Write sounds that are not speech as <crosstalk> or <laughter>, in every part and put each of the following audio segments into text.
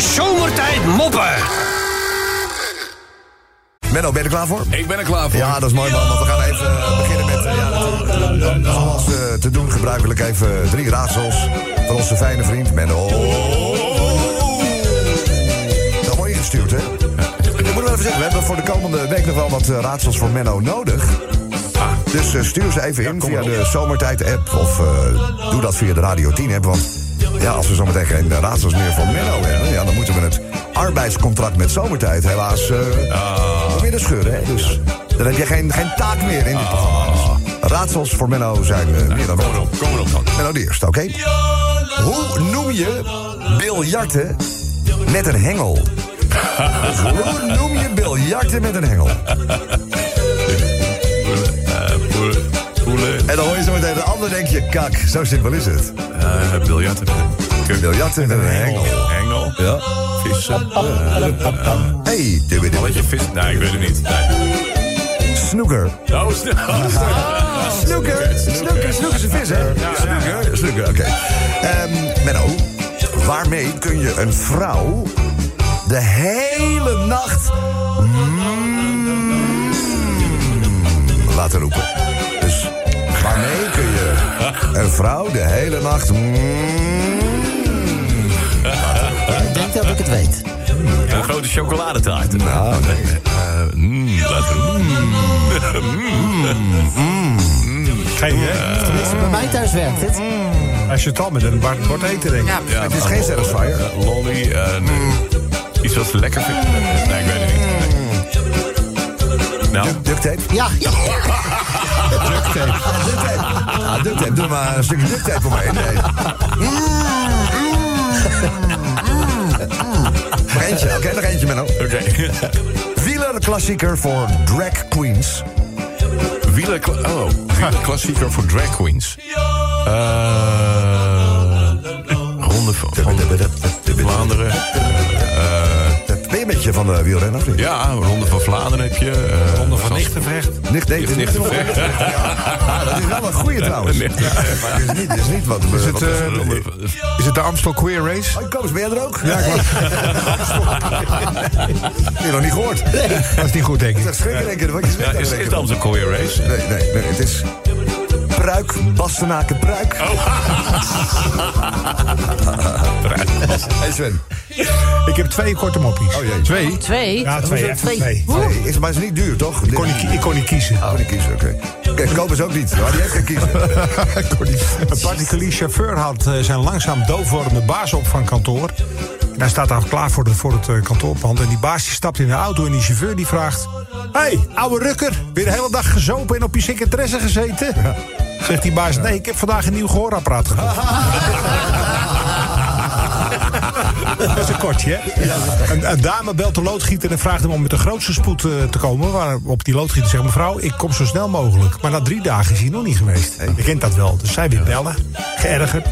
zomertijd moppen. Menno, ben je er klaar voor? Ik ben er klaar voor. Ja, dat is mooi man, want we gaan even eh, beginnen met... eh, ja, natuurlijk, eh, zoals te doen gebruikelijk even drie raadsels... van onze fijne vriend Menno. Dat mooi ingestuurd, hè? Ik moet wel even zeggen, we hebben voor de komende week nog wel wat raadsels voor Menno nodig. Dus eh, stuur ze even in via de Zomertijd-app... of doe dat via de Radio 10-app, want... Ja, als we zometeen geen raadsels meer voor Menno hebben... Ja, dan moeten we het arbeidscontract met Zomertijd helaas... eh weer de scheuren, hè? Dus dan heb je geen, geen taak meer in dit programma. Dus raadsels voor Menno zijn eh, meer dan Kom erop, kom erop dan. Menno de eerste, oké? Hoe noem je biljarten met een hengel? <laughs> Hoe noem je biljarten met een hengel? En dan hoor je zo meteen de ander denk je, kak, zo simpel is het. Eh, biljarten. Biljarten met een hengel. Hengel. Ja. Vissen. Hey, dubbidi- Balletje vis. Nee, ik weet het niet. Nee. snoeker. Oh, snel. <laughs> Snoeker, snoeker, snoeker is een vis, hè? Snoeker, snoeker, oké. Ehm, Menno, waarmee kun je een vrouw de hele nacht mm, laten roepen? Een vrouw de hele nacht mm, Ik denk dat ik het weet. Een grote chocoladetaart. Nou, nee. Eh, mm, laten we Geen idee. Tenminste, bij mij thuis werkt het. Als je het al met een bord, bord eten denkt. Ja, Ja, Het is geen Satisfyer. eh, lolly. eh, nee. Iets wat ze lekker vindt. Nee, ik weet het niet. Nee. Nou, Duct tape? Ja, ja. <laughs> Duct tape. Ah, duct tape. Doe maar een stukje duct tape voor mij. Nee. Nog eentje, oké, nog eentje, Menno. oké. Wielerklassieker voor drag queens. Wieler, oh, wielerklassieker voor drag queens. Eh Ronde van, van Vlaanderen. Je van de of niet? Ja, Ronde van Vlaanderen heb je. eh, Ronde van Nichtenvecht. Nicht, nee, Nichtenvecht. Ja, dat is wel een goeie trouwens. Maar het is niet, het is niet wat... Is het, wat- eh, Ronde- Is het de Amstel Queer Race? Oh, eens, ben jij er ook? Ja, ik Heb je nog niet gehoord? Dat is niet goed, denk ik. Dat schrik in één keer. Wat je Ja, is, is het Amstel Courier Race? Nee, nee, nee, het is... Pruik, Bastenaken, Pruik. <laughs> Hey Sven. Ik heb twee korte moppies. Oh jee. Twee? Twee? Ja, twee. Echt Twee. twee. Is, maar het is niet duur, toch? Ik kon niet, <laughs> ik kon niet kiezen. Oh, niet kiezen, oké. Kijk, koop is ook niet. Maar die heeft geen kiezen. Ik kon. Een particulier chauffeur had eh, zijn langzaam doofwordende baas op van kantoor. En hij staat daar klaar voor, de, voor het eh, kantoorpand. En die baas die stapt in de auto en die chauffeur die vraagt... Hé, hey, ouwe rukker, weer de hele dag gezopen en op je secretaresse gezeten? Zegt die baas, nee, ik heb vandaag een nieuw gehoorapparaat gekocht. <laughs> Een dame belt de loodgieter en vraagt hem om met de grootste spoed eh, te komen. Waarop die loodgieter zegt, mevrouw, ik kom zo snel mogelijk. Maar na drie dagen is hij nog niet geweest. Je kent dat wel. Dus zij weer bellen, geërgerd.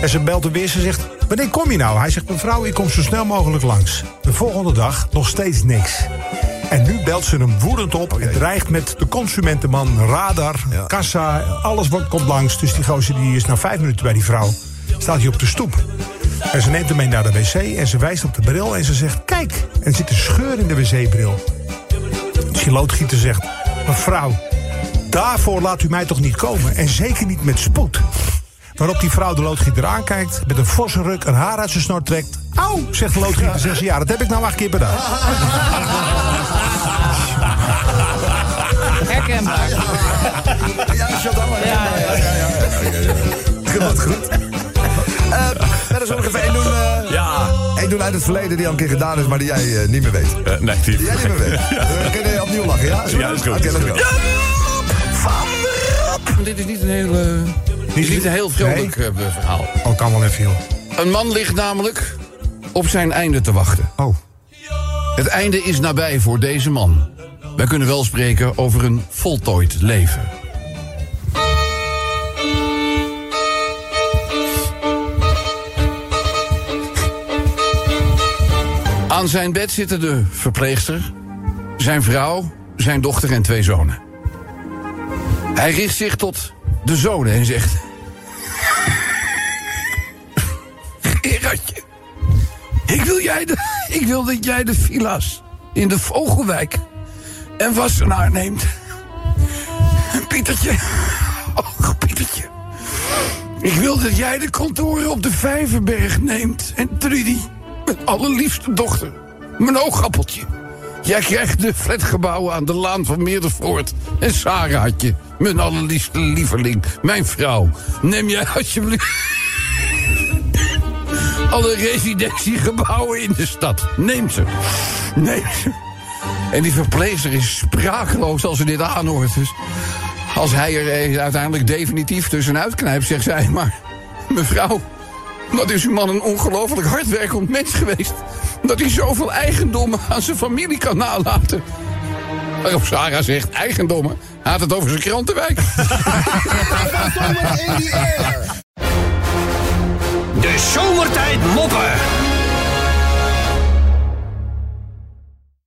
En ze belt hem weer, ze zegt, wanneer kom je nou? Hij zegt, mevrouw, ik kom zo snel mogelijk langs. De volgende dag nog steeds niks. En nu belt ze hem woedend op en dreigt met de consumentenman, radar, kassa, alles wordt, komt langs. Dus die gozer die is na vijf minuten bij die vrouw. Staat hij op de stoep. En ze neemt hem mee naar de wc en ze wijst op de bril en ze zegt, kijk. En er zit een scheur in de wc-bril. Die loodgieter zegt, mevrouw, daarvoor laat u mij toch niet komen. En zeker niet met spoed. Waarop die vrouw de loodgieter aankijkt, met een forse ruk een haar uit zijn snor trekt. Auw, zegt de loodgieter. Zegt ze, ja, dat heb ik nou acht keer per dag. Herkenbaar. Ja, Chantal. Ja, ja, ja. ja, ja, ja. Goed, goed. Even één doen, eh, Ja. één doen uit het verleden die al een keer gedaan is, maar die jij eh, niet meer weet. Eh, nee, die... Die jij niet meer weet. <laughs> We kunnen opnieuw lachen, ja? Zullen Ja, is goed. Oké, let's go. Dit is niet een heel, dit is niet een heel vrolijk eh, verhaal. Oh, kan wel even, joh. Een man ligt namelijk op zijn einde te wachten. Oh. Het einde is nabij voor deze man. Wij kunnen wel spreken over een voltooid leven. Aan zijn bed zitten de verpleegster, zijn vrouw, zijn dochter en twee zonen. Hij richt zich tot de zonen en zegt... Gerardje, Ik wil, jij de, ik wil dat jij de villa's in de Vogelwijk en Wassenaar neemt. En Pietertje, oh Pietertje. Ik wil dat jij de kantoren op de Vijverberg neemt. En Trudy, mijn allerliefste dochter, mijn oogappeltje. Jij krijgt de flatgebouwen aan de Laan van Meerdervoort. En Sarah'tje, mijn allerliefste lieveling, mijn vrouw. Neem jij alsjeblieft alle residentiegebouwen in de stad. Neem ze. Neem ze. En die verpleegster is sprakeloos als ze dit aanhoort. Dus als hij er eh, uiteindelijk definitief tussenuit knijpt, zegt zij... maar mevrouw, wat is uw man een ongelooflijk hardwerkend mens geweest... dat hij zoveel eigendommen aan zijn familie kan nalaten. Waarop Sarah zegt, eigendommen? Hij had het over zijn krantenwijk. <laughs> De zomertijd moppen.